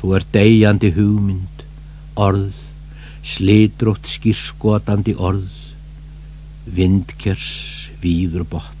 Þú er deyjandi hugmynd, orð, slitrótt skýrskotandi orð, vindkjers, víður botn.